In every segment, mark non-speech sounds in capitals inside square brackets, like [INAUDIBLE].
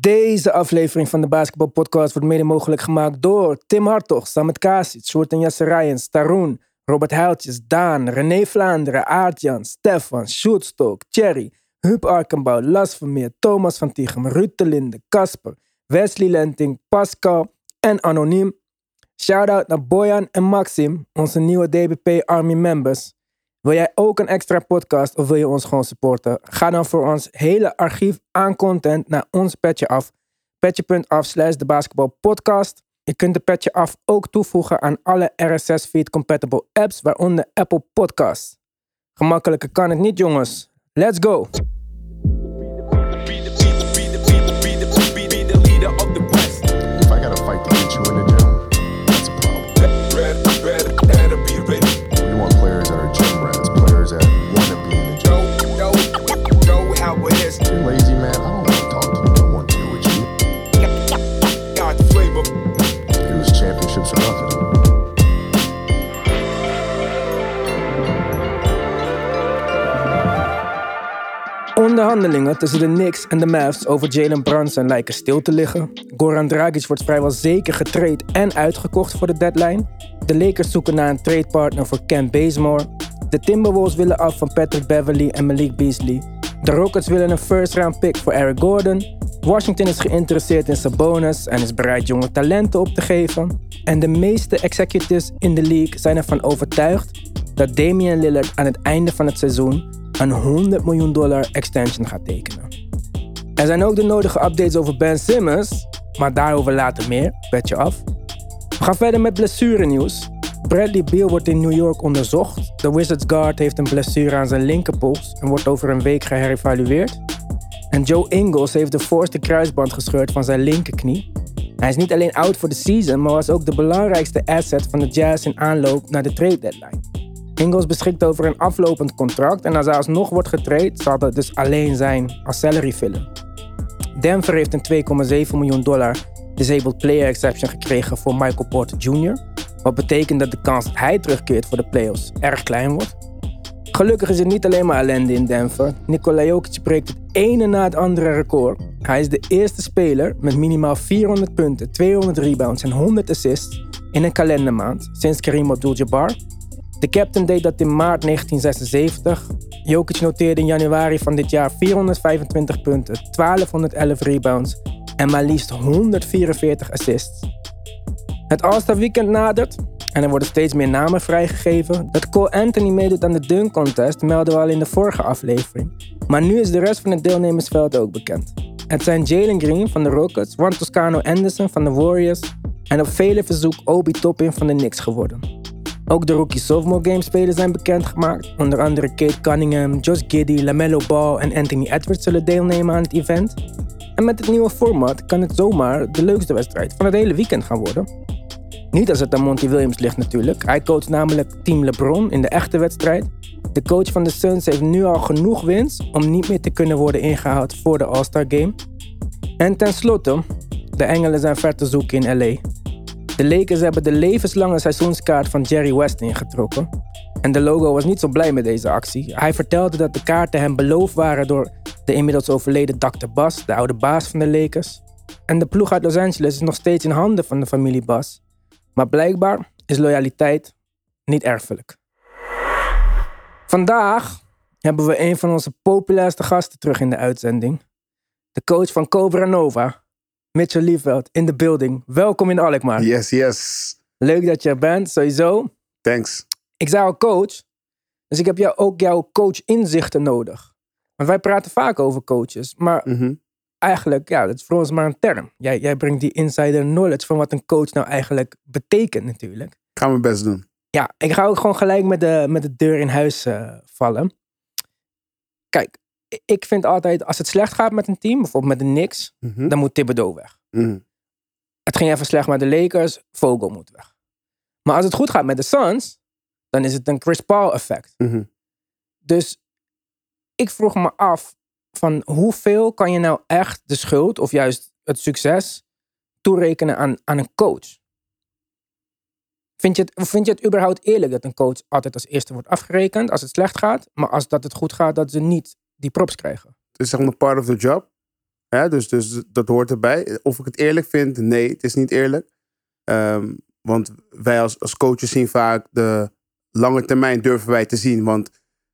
Deze aflevering van de Basketball Podcast wordt mede mogelijk gemaakt door Tim Hartog, Samet Kasic, Sjoerd en Jesse Rijens, Taroen, Robert Huiltjes, Daan, René Vlaanderen, Aartjan, Stefan, Sjoerd Stok, Thierry, Huub Arkenbouw, Las Vermeer, Thomas van Tichem, Ruud de Linde, Casper, Wesley Lenting, Pascal en Anoniem. Shout-out naar Boyan en Maxim, onze nieuwe DBP Army members. Wil jij ook een extra podcast of wil je ons gewoon supporten? Ga dan voor ons hele archief aan content naar ons petje af. Petje.af slash de basketbalpodcast. Je kunt de petje af ook toevoegen aan alle RSS feed compatible apps, waaronder Apple Podcasts. Gemakkelijker kan het niet jongens. Let's go! Tussen de Knicks en de Mavs over Jalen Brunson lijken stil te liggen. Goran Dragic wordt vrijwel zeker getraind en uitgekocht voor de deadline. De Lakers zoeken naar een tradepartner voor Ken Bazemore. De Timberwolves willen af van Patrick Beverly en Malik Beasley. De Rockets willen een first round pick voor Eric Gordon. Washington is geïnteresseerd in Sabonis en is bereid jonge talenten op te geven. En de meeste executives in de league zijn ervan overtuigd dat Damian Lillard aan het einde van het seizoen een 100 miljoen dollar extension gaat tekenen. Er zijn ook de nodige updates over Ben Simmons, maar daarover later meer, petje af. We gaan verder met blessurenieuws. Bradley Beal wordt in New York onderzocht. De Wizards guard heeft een blessure aan zijn linkerpols en wordt over een week geherevalueerd. En Joe Ingles heeft de voorste kruisband gescheurd van zijn linkerknie. Hij is niet alleen out voor de season, maar was ook de belangrijkste asset van de Jazz in aanloop naar de trade deadline. Ingles beschikt over een aflopend contract en als hij alsnog wordt getraind, zal dat dus alleen zijn als salary filler. Denver heeft een 2,7 miljoen dollar disabled player exception gekregen voor Michael Porter Jr. Wat betekent dat de kans dat hij terugkeert voor de playoffs erg klein wordt. Gelukkig is het niet alleen maar ellende in Denver. Nikola Jokic breekt het ene na het andere record. Hij is de eerste speler met minimaal 400 punten, 200 rebounds en 100 assists in een kalendermaand sinds Kareem Abdul-Jabbar. De captain deed dat in maart 1976. Jokic noteerde in januari van dit jaar 425 punten, 1211 rebounds en maar liefst 144 assists. Het All-Star Weekend nadert en er worden steeds meer namen vrijgegeven. Dat Cole Anthony meedoet aan de dunk contest melden we al in de vorige aflevering. Maar nu is de rest van het deelnemersveld ook bekend. Het zijn Jalen Green van de Rockets, Juan Toscano Anderson van de Warriors en op vele verzoek Obi Toppin van de Knicks geworden. Ook de rookie sophomore game spelers zijn bekendgemaakt. Onder andere Kate Cunningham, Josh Giddy, LaMelo Ball en Anthony Edwards zullen deelnemen aan het event. En met het nieuwe format kan het zomaar de leukste wedstrijd van het hele weekend gaan worden. Niet als het aan Monty Williams ligt natuurlijk. Hij coacht namelijk Team LeBron in de echte wedstrijd. De coach van de Suns heeft nu al genoeg winst om niet meer te kunnen worden ingehaald voor de All-Star Game. En tenslotte, de Engelen zijn ver te zoeken in LA. De Lakers hebben de levenslange seizoenskaart van Jerry West ingetrokken. En de logo was niet zo blij met deze actie. Hij vertelde dat de kaarten hem beloofd waren door de inmiddels overleden Dr. Bas, de oude baas van de Lakers. En de ploeg uit Los Angeles is nog steeds in handen van de familie Bas. Maar blijkbaar is loyaliteit niet erfelijk. Vandaag hebben we een van onze populairste gasten terug in de uitzending. De coach van Cobra Nova, Mitchell Liefveld, in de building. Welkom in Alkmaar. Yes, yes. Leuk dat je er bent, sowieso. Thanks. Ik zei al coach, dus ik heb jou ook jouw coach-inzichten nodig. Want wij praten vaak over coaches, maar Mhm. Eigenlijk, ja, dat is voor ons maar een term. Jij, jij brengt die insider knowledge van wat een coach nou eigenlijk betekent natuurlijk. Ik ga mijn best doen. Ja, ik ga ook gewoon gelijk met de, met de deur in huis eh, vallen. Kijk, ik vind altijd, als het slecht gaat met een team, bijvoorbeeld met de Knicks, Mhm. dan moet Thibodeau weg. Mhm. Het ging even slecht met de Lakers, Vogel moet weg. Maar als het goed gaat met de Suns, dan is het een Chris Paul effect. Mhm. Dus ik vroeg me af van hoeveel kan je nou echt de schuld of juist het succes toerekenen aan, aan een coach? Vind je, het, vind je het überhaupt eerlijk dat een coach altijd als eerste wordt afgerekend als het slecht gaat, maar als dat het goed gaat, dat ze niet die props krijgen? Het is maar part of the job. Dus, dus dat hoort erbij. Of ik het eerlijk vind? Nee, het is niet eerlijk. Ehm, want wij als, als coaches zien vaak de lange termijn durven wij te zien. Want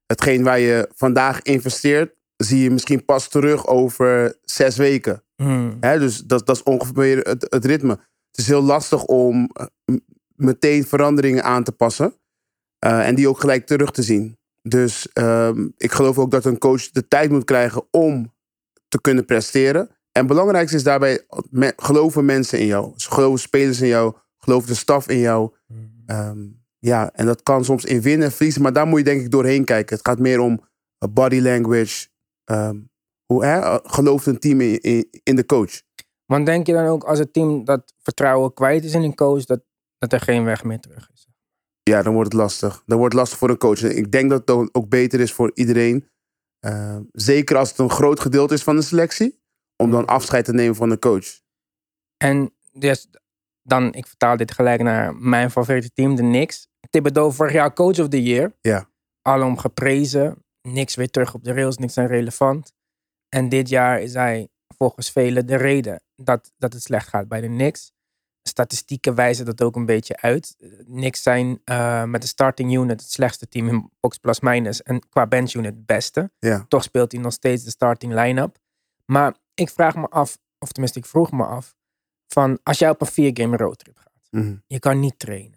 hetgeen waar je vandaag investeert, zie je misschien pas terug over zes weken. Hmm. Hè? Dus dat, dat is ongeveer het, het ritme. Het is heel lastig om eh, meteen veranderingen aan te passen. eh, en die ook gelijk terug te zien. Dus ehm, ik geloof ook dat een coach de tijd moet krijgen om te kunnen presteren. En het belangrijkste is daarbij, me- geloven mensen in jou. Dus geloven spelers in jou. Gelooft de staf in jou. Ehm, ja, en dat kan soms in winnen en verliezen. Maar daar moet je denk ik doorheen kijken. Het gaat meer om eh, body language. Ehm, hoe, hè? eh, Gelooft een team in, in, in de coach? Want denk je dan ook als het team dat vertrouwen kwijt is in een coach, dat, dat er geen weg meer terug is? Ja, dan wordt het lastig. Dan wordt het lastig voor een coach. Ik denk dat het ook beter is voor iedereen. ehm, zeker als het een groot gedeelte is van de selectie. Om dan afscheid te nemen van de coach. En dus dan, ik vertaal dit gelijk naar mijn favoriete team, de Knicks. Thibodeau vorig jaar coach of the year. Ja. Alom geprezen. Niks weer terug op de rails, niks zijn relevant. En dit jaar is hij volgens velen de reden dat, dat het slecht gaat bij de Knicks. Statistieken wijzen dat ook een beetje uit. Eh, Knicks zijn eh, met de starting unit het slechtste team in box plus minus. En qua bench unit het beste. Ja. Toch speelt hij nog steeds de starting line-up. Maar ik vraag me af, of tenminste ik vroeg me af, van als jij op een vier game roadtrip gaat. Mhm. Je kan niet trainen.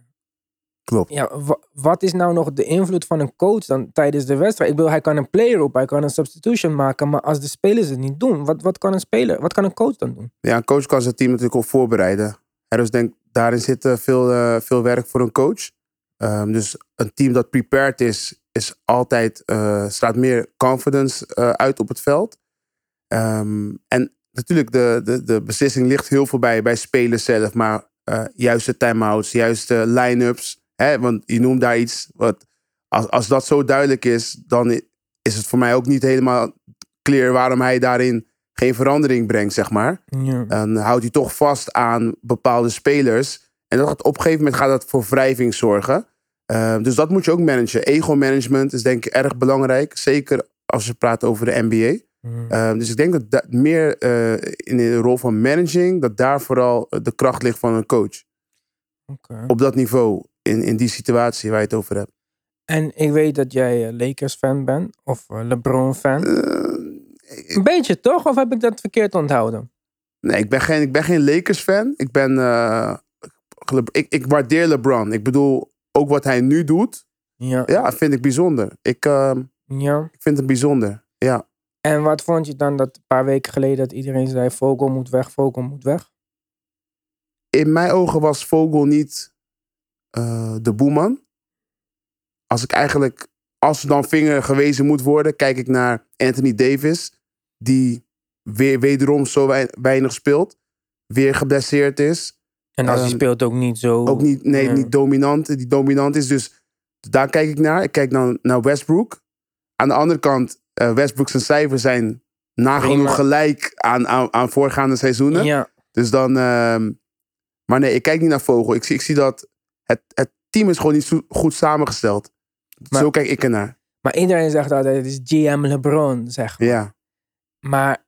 Klopt. Ja, wa- wat is nou nog de invloed van een coach dan tijdens de wedstrijd? Ik bedoel, hij kan een play roepen, hij kan een substitution maken, maar als de spelers het niet doen, wat, wat kan een speler, wat kan een coach dan doen? Ja, een coach kan zijn team natuurlijk ook voorbereiden. Hè, dus denk, daarin zit eh, veel, eh, veel werk voor een coach. Ehm, dus een team dat prepared is, is altijd, eh straalt meer confidence uit op het veld. Ehm, en natuurlijk, de, de, de beslissing ligt heel veel bij, bij spelers zelf. Maar juiste time-outs, juiste line-ups. Hè, want je noemt daar iets. Wat, als, als dat zo duidelijk is, dan is het voor mij ook niet helemaal clear waarom hij daarin geen verandering brengt, zeg maar. Ja. Dan houdt hij toch vast aan bepaalde spelers. En dat gaat, op een gegeven moment gaat dat voor wrijving zorgen. Ehm, dus dat moet je ook managen. Ego-management is denk ik erg belangrijk. Zeker als je praat over de NBA. Ehm, dus ik denk dat dat meer eh, in de rol van managing, dat daar vooral eh, de kracht ligt van een coach. Op dat niveau, in, in die situatie waar je het over hebt. En ik weet dat jij eh, Lakers-fan bent, of eh, LeBron-fan. Eh, Een beetje toch? Of heb ik dat verkeerd onthouden? nee, ik ben geen, ik ben geen Lakers-fan. Ik ben. ik, ik waardeer LeBron. Ik bedoel, ook wat hij nu doet, Ja. ja, vind ik bijzonder. Ik, ehm, ja. ik vind het bijzonder. Ja. En wat vond je dan dat een paar weken geleden dat iedereen zei, Vogel moet weg, Vogel moet weg? In mijn ogen was Vogel niet eh, de boeman. Als ik eigenlijk, als er dan vinger gewezen moet worden, kijk ik naar Anthony Davis, die weer wederom zo wei- weinig speelt, weer geblesseerd is. En als hij Ehm, speelt ook niet zo... Ook niet, nee, Ja. niet dominant, die dominant is. Dus daar kijk ik naar. Ik kijk dan naar Westbrook. Aan de andere kant, Westbrook zijn cijfers zijn nagenoeg gelijk aan, aan, aan voorgaande seizoenen. Ja, Dus dan. ehm, maar nee, ik kijk niet naar Vogel. Ik zie, ik zie dat het, het team is gewoon niet zo goed samengesteld. Maar- Zo kijk ik ernaar. maar iedereen zegt altijd, het is GM LeBron, zeg maar. Ja. Maar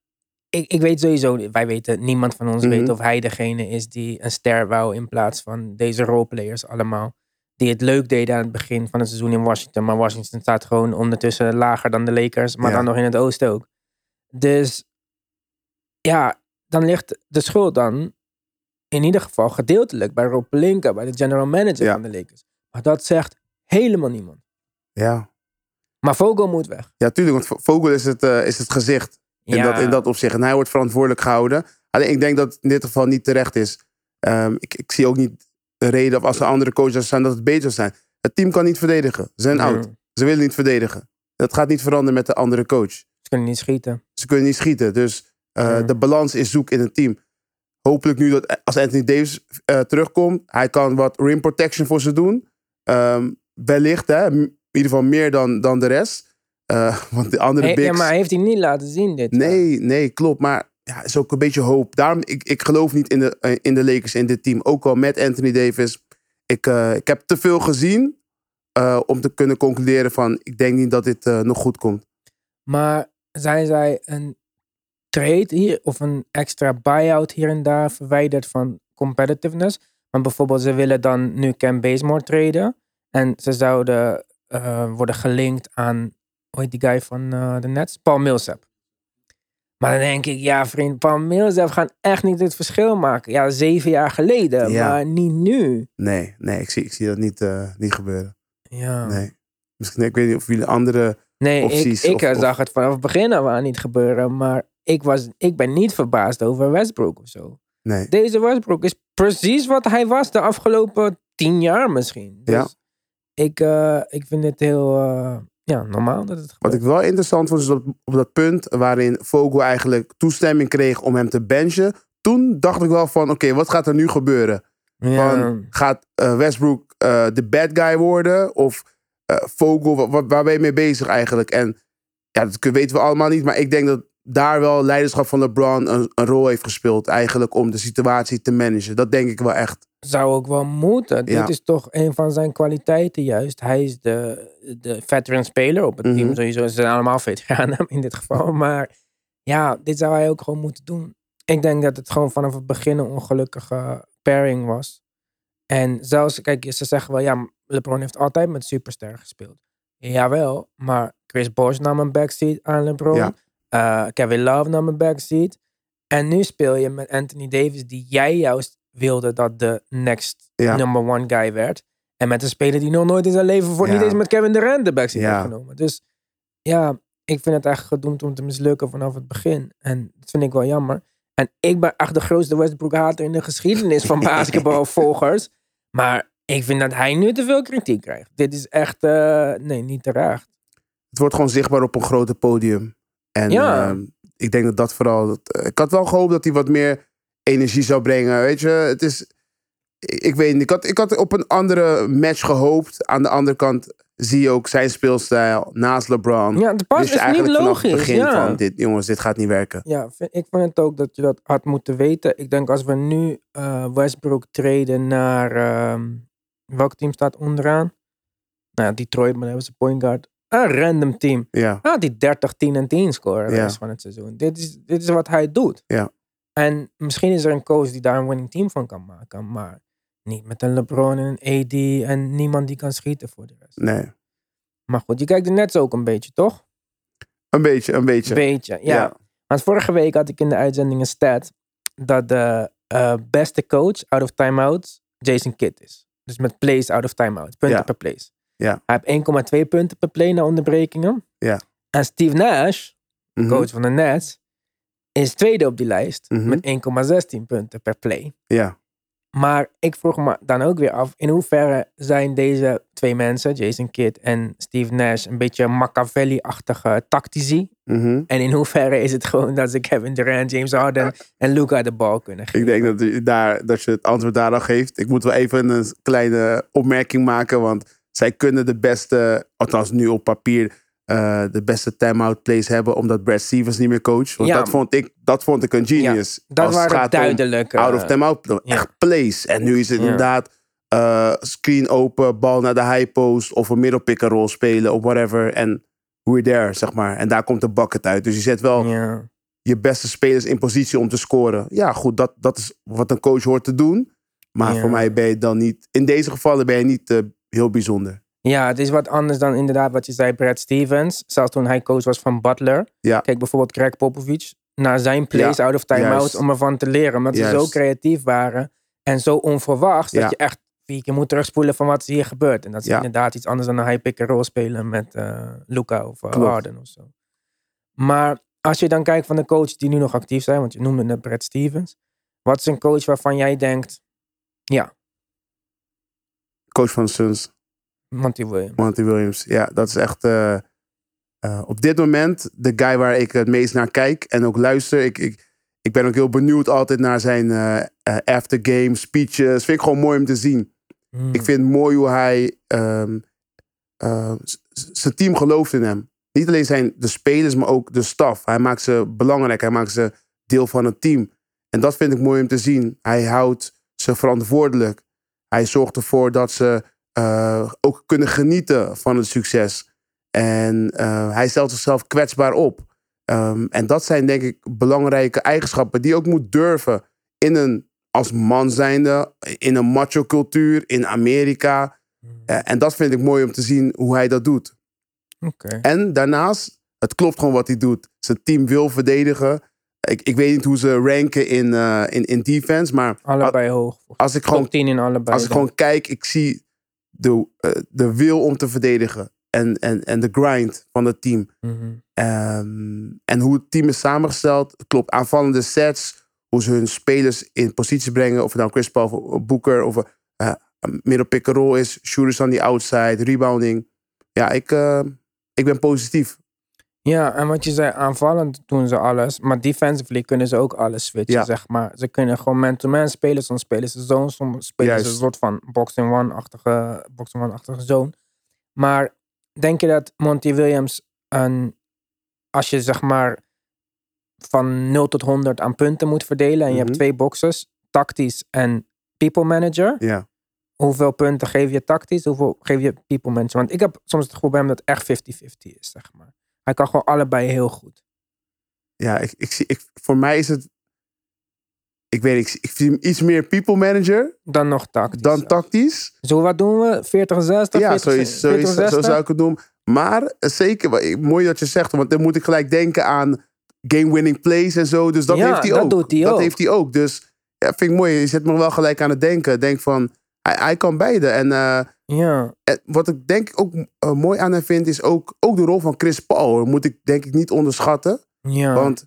ik, ik weet sowieso, wij weten, niemand van ons Mhm. weet of hij degene is die een ster wou in plaats van deze roleplayers allemaal. Die het leuk deden aan het begin van het seizoen in Washington. Maar Washington staat gewoon ondertussen lager dan de Lakers, maar Ja. dan nog in het oosten ook. Dus ja, dan ligt de schuld dan in ieder geval gedeeltelijk bij Rob Pelinka, bij de general manager Ja. van de Lakers. Maar dat zegt helemaal niemand. Ja. Maar Vogel moet weg. ja, tuurlijk. Want Vogel is het, eh, is het gezicht. In, ja, dat, in dat opzicht. En hij wordt verantwoordelijk gehouden. Alleen ik denk dat het in dit geval niet terecht is. Ehm, ik, ik zie ook niet een reden of als er andere coaches zijn dat het beter zou zijn. Het team kan niet verdedigen. Ze zijn oud. Ze willen niet verdedigen. Dat gaat niet veranderen met de andere coach. Ze kunnen niet schieten. Ze kunnen niet schieten. Dus eh, de balans is zoek in het team. Hopelijk nu dat als Anthony Davis eh, terugkomt, hij kan wat rim protection voor ze doen. Ehm, wellicht, hè, in ieder geval meer dan, dan de rest. Eh, [LAUGHS] want de andere bigs... ja, maar heeft hij niet laten zien dit jaar. Nee, nee, klopt. Maar ja, is ook een beetje hoop. Daarom, ik, ik geloof niet in de, eh, in de Lakers, in dit team. Ook al met Anthony Davis. Ik, eh, ik heb te veel gezien eh, om te kunnen concluderen van... ik denk niet dat dit eh, nog goed komt. Maar zijn zij een trade hier of een extra buyout hier en daar verwijderd van competitiveness. Want bijvoorbeeld ze willen dan nu Cam Bazemore traden. En ze zouden eh, worden gelinkt aan, hoe heet die guy van eh, de Nets? Paul Millsap. Maar dan denk ik, ja vriend, Paul Millsap gaat echt niet het verschil maken. Ja, zeven jaar geleden, Ja. maar niet nu. Nee, nee ik, zie, ik zie dat niet, eh, niet gebeuren. Ja. Nee. Misschien, ik weet niet of jullie andere... Nee, Opties ik, ik of- zag het vanaf het begin aan niet gebeuren. Maar ik, was, ik ben niet verbaasd over Westbrook of zo. Nee. Deze Westbrook is precies wat hij was de afgelopen tien jaar misschien. Dus Ja. ik, eh, ik vind het heel eh, ja, normaal dat het Wat gebeurt. ik wel interessant vond, is dat op dat punt waarin Vogel eigenlijk toestemming kreeg om hem te benchen. Toen dacht ik wel van, oké, wat gaat er nu gebeuren? ja. Van, gaat eh, Westbrook de bad guy worden? Of Vogel, wa- wa- waar ben je mee bezig eigenlijk? En ja, dat weten we allemaal niet. Maar ik denk dat daar wel leiderschap van LeBron een, een rol heeft gespeeld. Eigenlijk om de situatie te managen. Dat denk ik wel echt. Zou ook wel moeten. Ja. Dit is toch een van zijn kwaliteiten juist. Hij is de, de veteran speler op het team. Mhm. Sowieso ze zijn allemaal veteranen in dit geval. [LAUGHS] Maar ja, dit zou hij ook gewoon moeten doen. Ik denk dat het gewoon vanaf het begin een ongelukkige pairing was. En zelfs, kijk, ze zeggen wel, ja, LeBron heeft altijd met superster gespeeld. Jawel, maar Chris Bosh nam een backseat aan LeBron. Ja. Eh, Kevin Love nam een backseat. En nu speel je met Anthony Davis, die jij juist wilde dat de next Ja. number one guy werd. En met een speler die nog nooit in zijn leven voor Ja. niet eens met Kevin Durant de backseat Ja. heeft genomen. Dus ja, ik vind het echt gedoemd om te mislukken vanaf het begin. En dat vind ik wel jammer. En ik ben echt de grootste Westbrook-hater in de geschiedenis van [LAUGHS] basketbalvolgers. Maar ik vind dat hij nu te veel kritiek krijgt. Dit is echt, eh, nee, niet terecht. Het wordt gewoon zichtbaar op een groter podium. En Ja. ehm, ik denk dat dat vooral... dat- eh, ik had wel gehoopt dat hij wat meer energie zou brengen. Weet je, het is... Ik, ik weet niet. Ik had, ik had op een andere match gehoopt. Aan de andere kant zie je ook zijn speelstijl naast LeBron. Ja, de pas je is niet vanaf logisch. het begin ja. van dit, jongens, dit gaat niet werken. Ja, ik vind het ook dat je dat had moeten weten. Ik denk als we nu eh, Westbrook treden naar... ehm, welk team staat onderaan? Nou Detroit, maar dan hebben ze point guard. Een random team. Ja, Ah, die 30, 10 en 10 scoren de Ja. rest van het seizoen. Dit is, dit is wat hij doet. Ja. En misschien is er een coach die daar een winning team van kan maken. Maar niet met een LeBron en een AD en niemand die kan schieten voor de rest. nee. Maar goed, je kijkt er net ook een beetje, toch? Een beetje, een beetje. Beetje, ja. Ja. Want vorige week had ik in de uitzending een stat dat de eh, beste coach out of timeout Jason Kidd is. Dus met plays out of timeout, punten Ja. per plays. Ja. Hij heeft 1,2 punten per play na onderbrekingen. Ja. En Steve Nash, Mhm. coach van de Nets, is tweede op die lijst Mhm. met 1,16 punten per play. Ja, Maar ik vroeg me dan ook weer af, in hoeverre zijn deze twee mensen, Jason Kidd en Steve Nash, een beetje Machiavelli-achtige tactici? Mhm. En in hoeverre is het gewoon dat ze Kevin Durant, James Harden en Luca de bal kunnen geven? ik denk dat je, daar, dat je het antwoord daar al geeft. Ik moet wel even een kleine opmerking maken, want zij kunnen de beste, althans nu op papier, eh, de beste time-out plays hebben, omdat Brad Stevens niet meer coach. Want Ja. dat, vond ik, dat vond ik een genius. Dat Als het waren duidelijk. Out of time-out, ja. echt plays. En nu is het inderdaad eh, screen open, bal naar de high post of een middelpick roll spelen of whatever. En we're there, zeg maar. En daar komt de bucket uit. Dus je zet wel je beste spelers in positie om te scoren. Ja, goed, dat, dat is wat een coach hoort te doen. Maar voor mij ben je dan niet... In deze gevallen ben je niet eh, heel bijzonder. ja, het is wat anders dan inderdaad wat je zei, Brad Stevens. Zelfs toen hij coach was van Butler. Ja. Kijk bijvoorbeeld Greg Popovich. Naar zijn plays out of timeout om ervan te leren. Omdat ze zo creatief waren. En zo onverwachts. Dat je echt vier keer moet terugspoelen van wat is hier gebeurt. En dat is inderdaad iets anders dan een high pick and roll spelen met eh Luca of Klopt. Harden of zo. Maar als je dan kijkt van de coaches die nu nog actief zijn. Want je noemde net Brad Stevens. Wat is een coach waarvan jij denkt. Ja, Coach van de Suns, Monty Williams. Monty Williams. Ja, dat is echt... eh, eh, op dit moment de guy waar ik het meest naar kijk en ook luister. Ik, ik, ik ben ook heel benieuwd altijd naar zijn eh eh, aftergame speeches. Vind ik gewoon mooi om te zien. Hmm. Ik vind het mooi hoe hij ehm, eh, z- zijn team gelooft in hem. Niet alleen zijn de spelers, maar ook de staf. Hij maakt ze belangrijk. Hij maakt ze deel van het team. En dat vind ik mooi om te zien. Hij houdt ze verantwoordelijk. Hij zorgt ervoor dat ze eh, ook kunnen genieten van het succes. En eh, hij stelt zichzelf kwetsbaar op. Ehm, en dat zijn denk ik belangrijke eigenschappen die je ook moet durven in een als man zijnde, in een macho cultuur, in Amerika. Eh, en dat vind ik mooi om te zien hoe hij dat doet. En daarnaast, het klopt gewoon wat hij doet. Zijn team wil verdedigen. Ik, ik weet niet hoe ze ranken in, eh, in, in defense, maar Allebei hoog. als ik gewoon Top 10 in allebei. als ik dan. gewoon kijk, ik zie de, eh, de wil om te verdedigen. En, en, en de grind van het team. Mhm. Ehm, en hoe het team is samengesteld. Klopt, aanvallende sets. Hoe ze hun spelers in positie brengen. Of het nou Chris Paul of Booker. Of uh, middel pick and roll is. Shooters aan die outside. Rebounding. Ja, ik, eh, ik ben positief. Ja, en wat je zei, aanvallend doen ze alles. Maar defensively kunnen ze ook alles switchen, Ja. zeg maar. Ze kunnen gewoon man-to-man spelen. Soms spelen ze zone, soms spelen ze een soort van box-in-one-achtige box-in-one-achtige zone. Maar denk je dat Monty Williams, een, als je zeg maar van 0 tot 100 aan punten moet verdelen en je hebt Mhm. twee boxes, tactisch en people manager, Ja. hoeveel punten geef je tactisch, hoeveel geef je people manager? Want ik heb soms het gevoel bij hem dat het echt 50-50 is, zeg maar. Hij kan gewoon allebei heel goed. Ja, ik, ik zie, ik, voor mij is het. Ik weet, ik, ik zie hem iets meer people manager Dan nog tactisch. dan tactisch. Zo, wat doen we? 40, 60? Ja, 40, zoiets, zoiets, 40, zo 60? zou ik het doen. Maar eh, zeker, mooi dat je zegt, want dan moet ik gelijk denken aan game-winning plays en zo. Dus dat Ja, heeft hij dat ook. doet hij dat ook. heeft hij ook. Dus ja, vind ik mooi. Je zet me wel gelijk aan het denken. Denk van, hij, hij kan beide. En eh, Ja, wat ik denk ook eh, mooi aan hem vind, is ook, ook de rol van Chris Paul. Dat moet ik denk ik niet onderschatten. ja. Want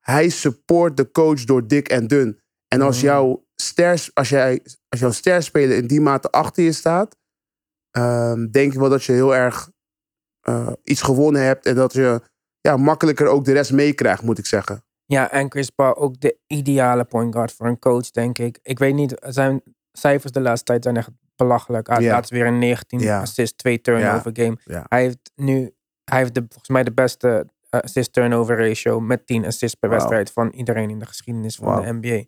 hij support de coach door dik en dun. En als, jouw ster, als, jij, als jouw sterspeler in die mate achter je staat, ehm, denk ik wel dat je heel erg eh, iets gewonnen hebt. En dat je ja, makkelijker ook de rest meekrijgt, moet ik zeggen. ja, en Chris Paul ook de ideale point guard voor een coach, denk ik. Ik weet niet, zijn cijfers de laatste tijd zijn echt belachelijk. Hij Ja. laatst weer een 19 Ja. assist, 2 turnover game. Hij heeft nu, hij heeft de, volgens mij de beste eh, assist-turnover ratio met 10 assists per wedstrijd van iedereen in de geschiedenis van de NBA.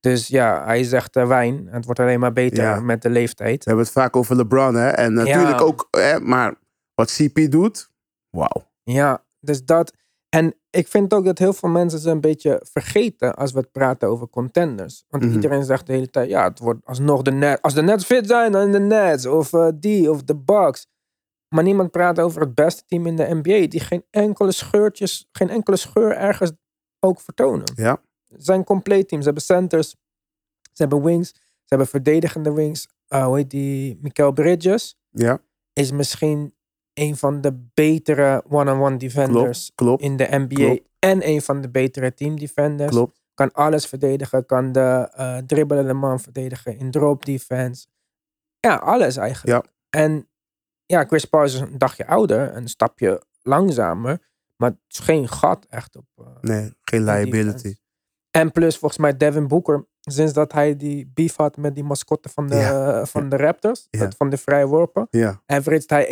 Dus ja, hij is echt eh, wijn. Het wordt alleen maar beter Ja. met de leeftijd. We hebben het vaak over LeBron, hè? En natuurlijk Ja. ook, hè, maar wat CP doet, wauw. Ja, dus dat. En ik vind ook dat heel veel mensen ze een beetje vergeten als we het praten over contenders. Want Mhm. iedereen zegt de hele tijd, ja, het wordt alsnog de net. Als de Nets fit zijn, dan de Nets. Of eh, die, of de Bucks. Maar niemand praat over het beste team in de NBA. Die geen enkele scheurtjes, geen enkele scheur ergens ook vertonen. Ja. Het zijn compleet teams. Ze hebben centers. Ze hebben wings. Ze hebben verdedigende wings. Uh, hoe heet die? Mikael Bridges Ja, is misschien een van de betere one-on-one defenders klopt. in de NBA. Klopt. En een van de betere team defenders. Kan alles verdedigen. Kan de eh dribbelende man verdedigen in drop defense. Ja, alles eigenlijk. Ja. En ja, Chris Paul is een dagje ouder. Een stapje langzamer. Maar het is geen gat echt op. eh, Nee, geen liability. En plus volgens mij Devin Booker. Sinds dat hij die beef had met die mascotte van de, Ja. van de Raptors. Ja. dat Van de vrije worpen Ja, averaged hij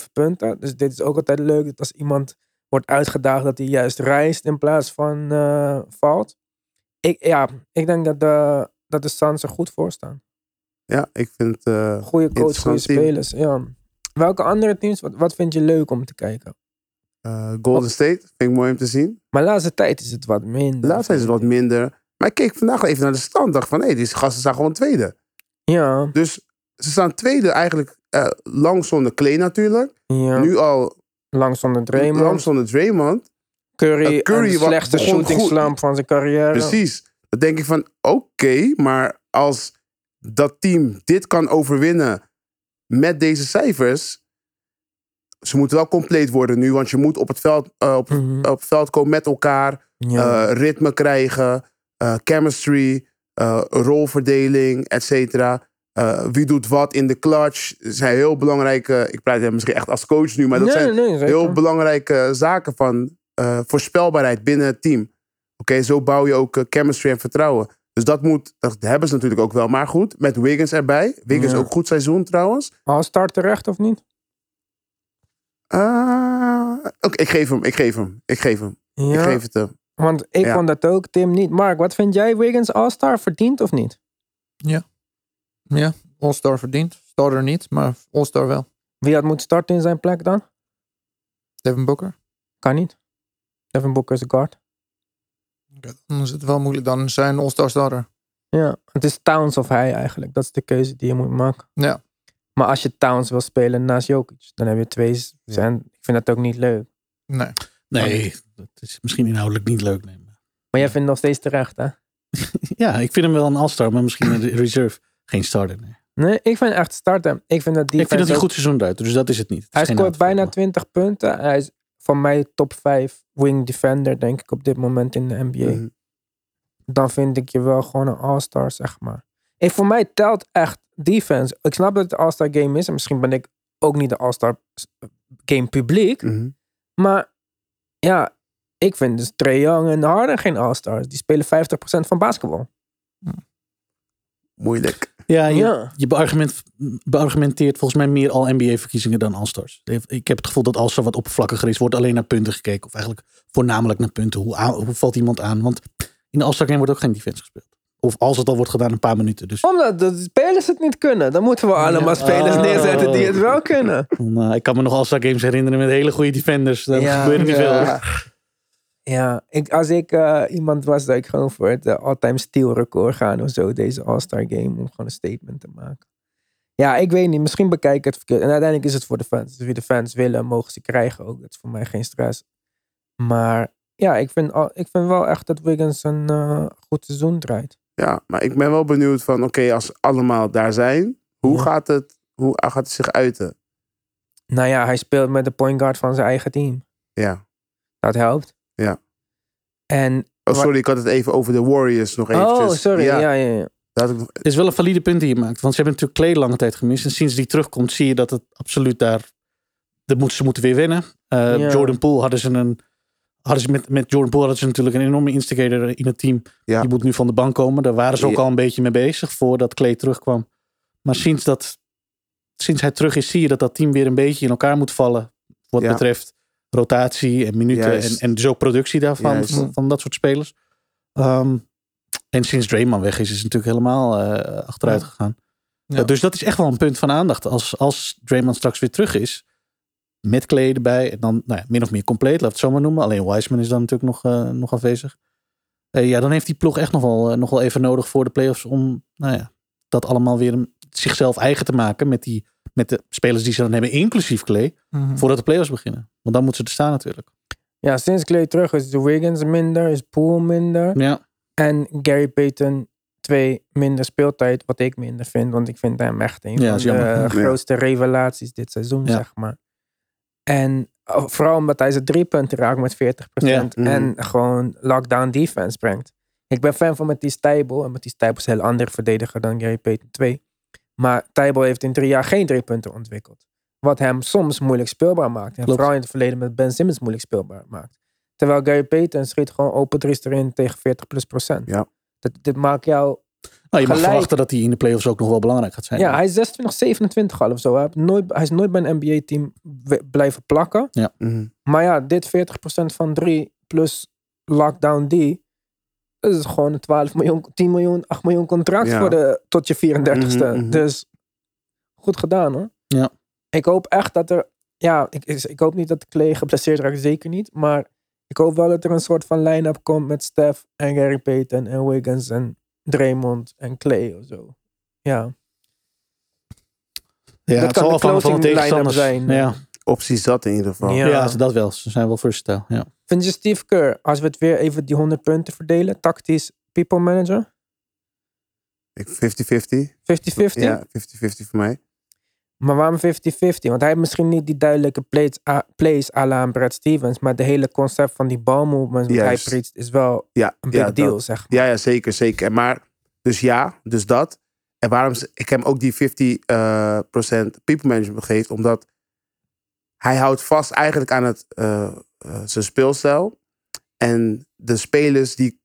31,7 punten. Dus dit is ook altijd leuk. Dat als iemand wordt uitgedaagd dat hij juist reist in plaats van eh, valt. Ik, ja, ik denk dat de, dat de Suns er goed voor staan. ja ik vind het eh, Goede coach, goede spelers. Ja. Welke andere teams, wat, wat vind je leuk om te kijken? Eh, Golden State. Vind ik mooi om te zien. Maar de laatste tijd is het wat minder. De laatste is het wat minder. Maar ik keek vandaag even naar de stand. dacht van, hé, die gasten staan gewoon tweede. Ja, Dus ze staan tweede eigenlijk eh, lang zonder Clay natuurlijk. ja. Nu al lang zonder Draymond. lang zonder Draymond. Curry, Eh, Curry slechtste begon shooting slump van zijn carrière. Precies. Dan denk ik van, oké, maar als dat team dit kan overwinnen met deze cijfers... Ze moeten wel compleet worden nu, want je moet op het veld, eh, op, Mhm. op het veld komen met elkaar. Ja. eh, ritme krijgen, eh, chemistry, rolverdeling, et cetera. Wie doet wat in de clutch? Zijn heel belangrijke. Ik praat misschien echt als coach nu, maar dat nee, zijn nee, heel belangrijke zaken van voorspelbaarheid binnen het team. Oké, zo bouw je ook chemistry en vertrouwen. Dus dat moet, dat hebben ze natuurlijk ook wel. Maar goed, met Wiggins erbij. Wiggins Ja. ook goed seizoen trouwens. All-star terecht of niet? Ah, Oké, ik geef hem, ik geef hem, ik geef hem. Ja. Ik geef het hem. Want ik Ja. vond dat ook, Tim niet. Mark, wat vind jij Wiggins All-Star verdient of niet? Ja, All-Star verdiend. Starter niet, maar All-Star wel. Wie had moeten starten in zijn plek dan? Devin Booker. Kan niet. Devin Booker is een guard. Dan is het wel moeilijk. Dan zijn All-Star starter. Ja, het is Towns of hij eigenlijk. Dat is de keuze die je moet maken. Ja. Maar als je Towns wil spelen naast Jokic, dan heb je twee. zijn- Ik vind dat ook niet leuk. Nee. Nee, dat is misschien inhoudelijk niet leuk. Nee. Maar jij vindt het nog steeds terecht, hè? [LAUGHS] Ja, ik vind hem wel een all-star, maar misschien een [LAUGHS] reserve. Geen starter. Nee. Nee, ik vind echt starten. Ik vind dat die. Ik vind dat hij een goed seizoen draait, dus dat is het niet. Het is Hij scoort bijna maar- 20 punten. Hij is van mij top 5 wing defender, denk ik, op dit moment in de NBA. Mhm. Dan vind ik je wel gewoon een all-star, zeg maar. En voor mij telt echt defense. Ik snap dat het een all-star game is. En misschien ben ik ook niet de all-star game publiek. Mhm. Maar ja, ik vind dus Trae Young en Harden geen all-stars. Die spelen 50% van basketbal. Moeilijk. Ja, je, Ja. je beargument, beargumenteert volgens mij meer al NBA-verkiezingen dan All-Stars. Ik heb het gevoel dat All-Star wat oppervlakkiger is. Wordt alleen naar punten gekeken. Of eigenlijk voornamelijk naar punten. Hoe, hoe valt iemand aan? Want in de All-Star game wordt ook geen defense gespeeld. Of als het al wordt gedaan, een paar minuten. Dus Omdat de spelers het niet kunnen. Dan moeten we allemaal spelers Oh. neerzetten die het wel kunnen. eh, ik kan me nog All-Star games herinneren met hele goede defenders. Daar Ja. gebeurt niet veel. Ja. Ja, ik, als ik eh, iemand was, dat ik gewoon voor het eh, all-time steal record gaan of zo. Deze All-Star game. Om gewoon een statement te maken. Ja, ik weet niet. Misschien bekijk ik het verkeerd. En uiteindelijk is het voor de fans. Dus wie de fans willen, mogen ze krijgen ook. Dat is voor mij geen stress. Maar ja, ik vind, al- ik vind wel echt dat Wiggins een goed seizoen draait. Ja, maar ik ben wel benieuwd van, oké, als allemaal daar zijn, hoe, Ja. gaat het, hoe gaat het zich uiten? Nou ja, hij speelt met de point guard van zijn eigen team. Ja. Dat helpt. Ja. En, Oh, sorry, ik had het even over de Warriors nog eventjes. oh, sorry. Ja, ja, ja. dat ik Het is wel een valide punt die je maakt. Want ze hebben natuurlijk Clay lange tijd gemist. En sinds die terugkomt zie je dat het absoluut daar... Dat moeten, ze moeten weer winnen. Eh, Ja. Jordan Poole hadden ze een... Hadden ze met, met Jordan Poole hadden ze natuurlijk een enorme instigator in het team. Ja. Die moet nu van de bank komen. Daar waren ze ook al een beetje mee bezig voordat Clay terugkwam. Maar sinds, dat, sinds hij terug is, zie je dat dat team weer een beetje in elkaar moet vallen. Wat Ja. betreft rotatie en minuten. En, Juist. en dus ook productie daarvan, van, van dat soort spelers. Ehm, en sinds Draymond weg is, is het natuurlijk helemaal eh, achteruit Ja. gegaan. Ja. Uh, dus dat is echt wel een punt van aandacht. Als, als Draymond straks weer terug is, met Clay erbij, en dan nou ja, min of meer compleet, laat het zo maar noemen. Alleen Wiseman is dan natuurlijk nog, eh, nog afwezig. Eh, ja, dan heeft die ploeg echt nog wel, eh, nog wel even nodig voor de playoffs om nou ja, dat allemaal weer een- zichzelf eigen te maken met, die, met de spelers die ze dan hebben, inclusief Clay, Mhm. voordat de playoffs beginnen. Want dan moeten ze er staan natuurlijk. ja, sinds Clay terug is de Wiggins minder, is Poole minder. Ja, En Gary Payton twee minder speeltijd, wat ik minder vind. Want ik vind hem echt een Ja, van de jammer. Grootste revelaties dit seizoen, Ja. zeg maar. En oh, vooral omdat hij zijn drie punten raakt met 40%. Ja. En gewoon lockdown defense brengt. Ik ben fan van Matisse Tijbel. En Matisse Tijbel is een heel andere verdediger dan Gary Payton 2. Maar Tijbel heeft in drie jaar geen drie punten ontwikkeld. Wat hem soms moeilijk speelbaar maakt. En Klopt. vooral in het verleden met Ben Simmons moeilijk speelbaar maakt. Terwijl Gary Payton schiet gewoon open drie's erin tegen 40 plus procent. Ja. Dat, dit maakt jou... nou, je mag Gelijk. verwachten dat hij in de playoffs ook nog wel belangrijk gaat zijn. Ja, hij is 26, 27 al of zo. Hij, heeft nooit, hij is nooit bij een NBA-team blijven plakken. Mhm. Maar ja, dit 40% van 3 plus lockdown D. Dat is gewoon een 12 miljoen, 10 miljoen, 8 miljoen contract Ja. voor de, tot je 34ste. Mhm, mhm. Dus goed gedaan hoor. Ja. Ik hoop echt dat er. Ja, ik, ik hoop niet dat de Clay geblesseerd raakt, zeker niet. Maar ik hoop wel dat er een soort van line-up komt met Steph en Gary Payton en Wiggins en Draymond en Clay of zo. Ja. Ja, dat het kan zal de van de tegenstanders. zijn. Ja, Opties zat in ieder geval. Ja. ja. dat wel. Ze zijn wel versatile. Ja. Vind je Steve Kerr, als we het weer even die 100 punten verdelen, tactisch people manager? Ik 50-50. 50-50? Ja, 50-50 voor mij. Maar waarom 50-50? Want hij heeft misschien niet die duidelijke plays, a, plays à la Brad Stevens, maar de hele concept van die balmovements wat hij preacht is wel Ja, een big ja, deal, dat- zeg maar. ja, ja, zeker, zeker. Maar, dus ja, dus dat. En waarom ik hem ook die 50% eh, procent people management geeft, omdat hij houdt vast eigenlijk aan het, eh, eh, zijn speelstijl. En de spelers die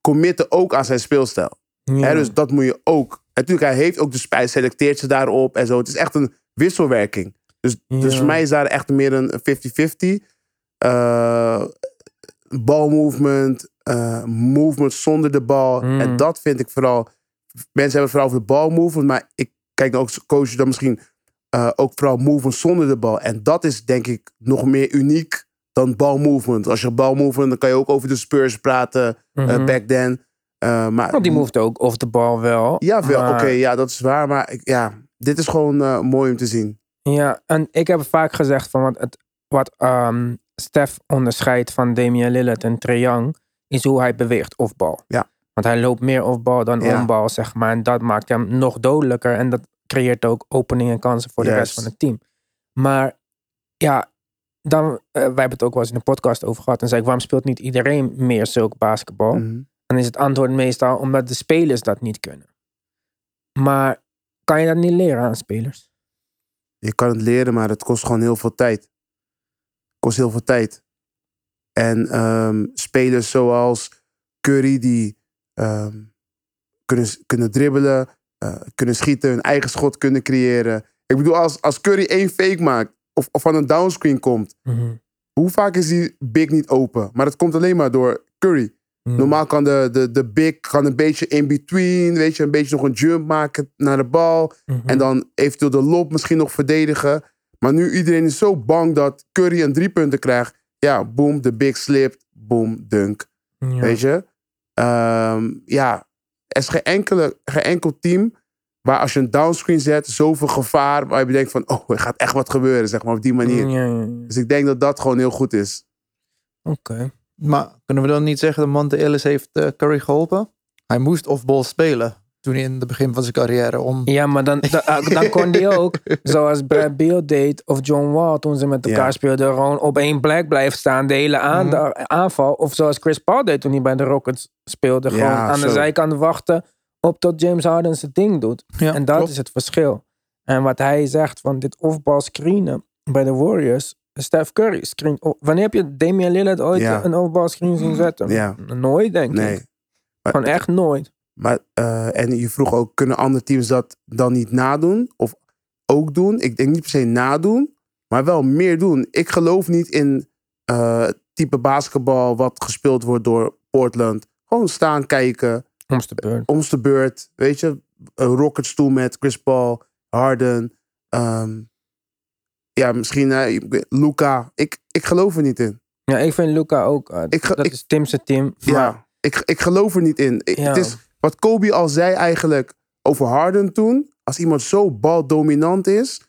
committen ook aan zijn speelstijl. Hè, dus dat moet je ook. Natuurlijk, hij heeft ook de spijt, selecteert ze daarop en zo. Het is echt een wisselwerking. Dus, dus voor mij is daar echt meer een 50-50. Eh balmovement, eh, movement zonder de bal. Mm. En dat vind ik vooral. Mensen hebben vooral over de balmovement, maar ik kijk dan ook coach dan misschien eh, ook vooral movement zonder de bal. En dat is denk ik nog meer uniek dan balmovement. Als je balmovement, dan kan je ook over de Spurs praten Mhm. back then. Eh, maar, Want die moved ook off de bal wel. Ja, wel. Oké, ja, dat is waar. Maar ik- ja, dit is gewoon eh, mooi om te zien. Ja, en ik heb vaak gezegd van wat, het, wat ehm Stef onderscheidt van Damian Lillard en Trae Young is hoe hij beweegt off bal. Ja. Want hij loopt meer off bal dan Ja. on bal, zeg maar. En dat maakt hem nog dodelijker en dat creëert ook openingen en kansen voor de rest van het team. Maar ja, dan, eh, wij hebben het ook wel eens in de podcast over gehad. En zei ik, waarom speelt niet iedereen meer zulk basketbal? Mhm. Dan is het antwoord meestal omdat de spelers dat niet kunnen. Maar kan je dat niet leren aan spelers? Je kan het leren, maar het kost gewoon heel veel tijd. kost heel veel tijd. En ehm, spelers zoals Curry, die ehm, kunnen, kunnen dribbelen, eh, kunnen schieten, hun eigen schot kunnen creëren. Ik bedoel, als, als Curry één fake maakt of, of van een downscreen komt, hoe vaak is die big niet open? Maar dat komt alleen maar door Curry. Normaal kan de, de, de big kan een beetje in between, weet je, een beetje nog een jump maken naar de bal. Mhm. En dan eventueel de lob misschien nog verdedigen. Maar nu iedereen is zo bang dat Curry een drie punten krijgt. Ja, boom, de big slipt. Boom, dunk. Ja. Weet je? Ehm, ja, er is geen, enkele, geen enkel team waar als je een downscreen zet, zoveel gevaar, waar je denkt van, oh, er gaat echt wat gebeuren, zeg maar, op die manier. Ja, ja, ja. Dus ik denk dat dat gewoon heel goed is. Oké. Maar kunnen we dan niet zeggen dat Monte Ellis heeft eh, Curry geholpen? Hij moest off-ball spelen toen in het begin van zijn carrière. Om... Ja, maar dan, dan, ah, dan kon die [LAUGHS] ook, zoals Brad Beal deed of John Wall toen ze met elkaar Ja. speelden, gewoon op één plek blijven staan, de hele aanda- aanval. Of zoals Chris Paul deed toen hij bij de Rockets speelde, gewoon Ja, aan de zijkant wachten op tot James Harden zijn ding doet. Ja, en dat klopt. is het verschil. En wat hij zegt van dit off-ball screenen bij de Warriors, Steph Curry screen. oh, wanneer heb je Damian Lillard ooit Ja. een off-ball screen zien zetten? Ja. Nooit, denk Nee. ik. Gewoon echt nooit. Maar, eh, en je vroeg ook, kunnen andere teams dat dan niet nadoen? Of ook doen? Ik denk niet per se nadoen, maar wel meer doen. Ik geloof niet in eh, type basketbal wat gespeeld wordt door Portland. Gewoon staan, kijken, Om de beurt. om de beurt. Weet je, een Rockets toe met Chris Paul, Harden. ehm, ja, misschien eh, Luca. Ik, ik geloof er niet in. Ja, ik vind Luca ook. eh, Ik dat ik- is Tim's team. Maar, Ja, ik, ik geloof er niet in. Ik- Ja. Het is wat Kobe al zei eigenlijk over Harden toen. Als iemand zo baldominant is,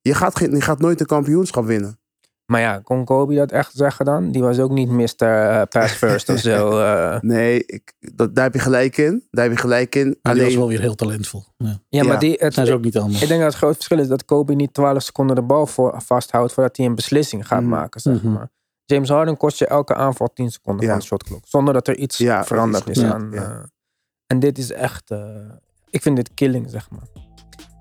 je gaat, geen, je gaat nooit een kampioenschap winnen. Maar ja, kon Kobe dat echt zeggen dan? Die was ook niet Mr. eh, Pass First of zo. [LAUGHS] eh. Nee, ik, dat, daar heb je gelijk in. Daar heb je gelijk in. Maar die was Alleen, wel weer heel talentvol. Ja. ja, Ja, maar die, het, Dat ze ook niet allemaal. ik denk dat het groot verschil is dat Kobe niet 12 seconden de bal voor, vasthoudt voordat hij een beslissing gaat Mhm. maken. Zeg Mhm. maar. James Harden kost je elke aanval 10 seconden Ja. van de shotklok. Zonder dat er iets Ja, veranderd is aan. eh, en dit is echt. eh, ik vind dit killing, zeg maar.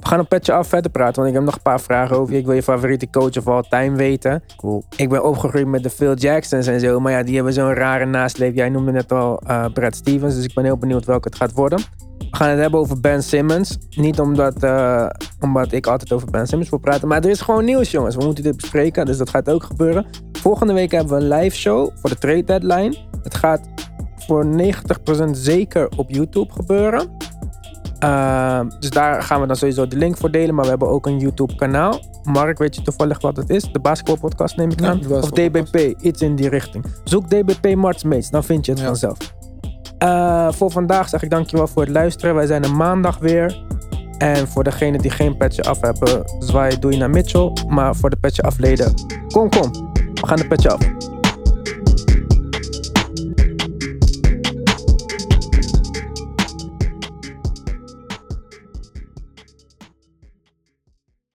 We gaan een petje af verder praten, want ik heb nog een paar vragen over je. Ik wil je favoriete coach of all time weten. cool. Ik ben opgegroeid met de Phil Jacksons en zo. Maar ja, die hebben zo'n rare nasleep. Jij noemde net al eh, Brad Stevens. Dus ik ben heel benieuwd welke het gaat worden. We gaan het hebben over Ben Simmons. Niet omdat, eh, omdat ik altijd over Ben Simmons wil praten. Maar er is gewoon nieuws, jongens. We moeten dit bespreken. Dus dat gaat ook gebeuren. Volgende week hebben we een live show voor de trade deadline. Het gaat voor 90% zeker op YouTube gebeuren. Uh, dus daar gaan we dan sowieso de link voor delen. Maar we hebben ook een YouTube kanaal. Mark, weet je toevallig wat het is? De basketbalpodcast neem ik aan. Of. DBP, iets in die richting. Zoek DBP Marts Mates, dan vind je het Ja. vanzelf. Uh, voor vandaag zeg ik dankjewel voor het luisteren. Wij zijn er maandag weer. En voor degenen die geen petje af hebben, zwaai doe je naar Mitchell. Maar voor de petje afleden, kom kom. We gaan de petje af.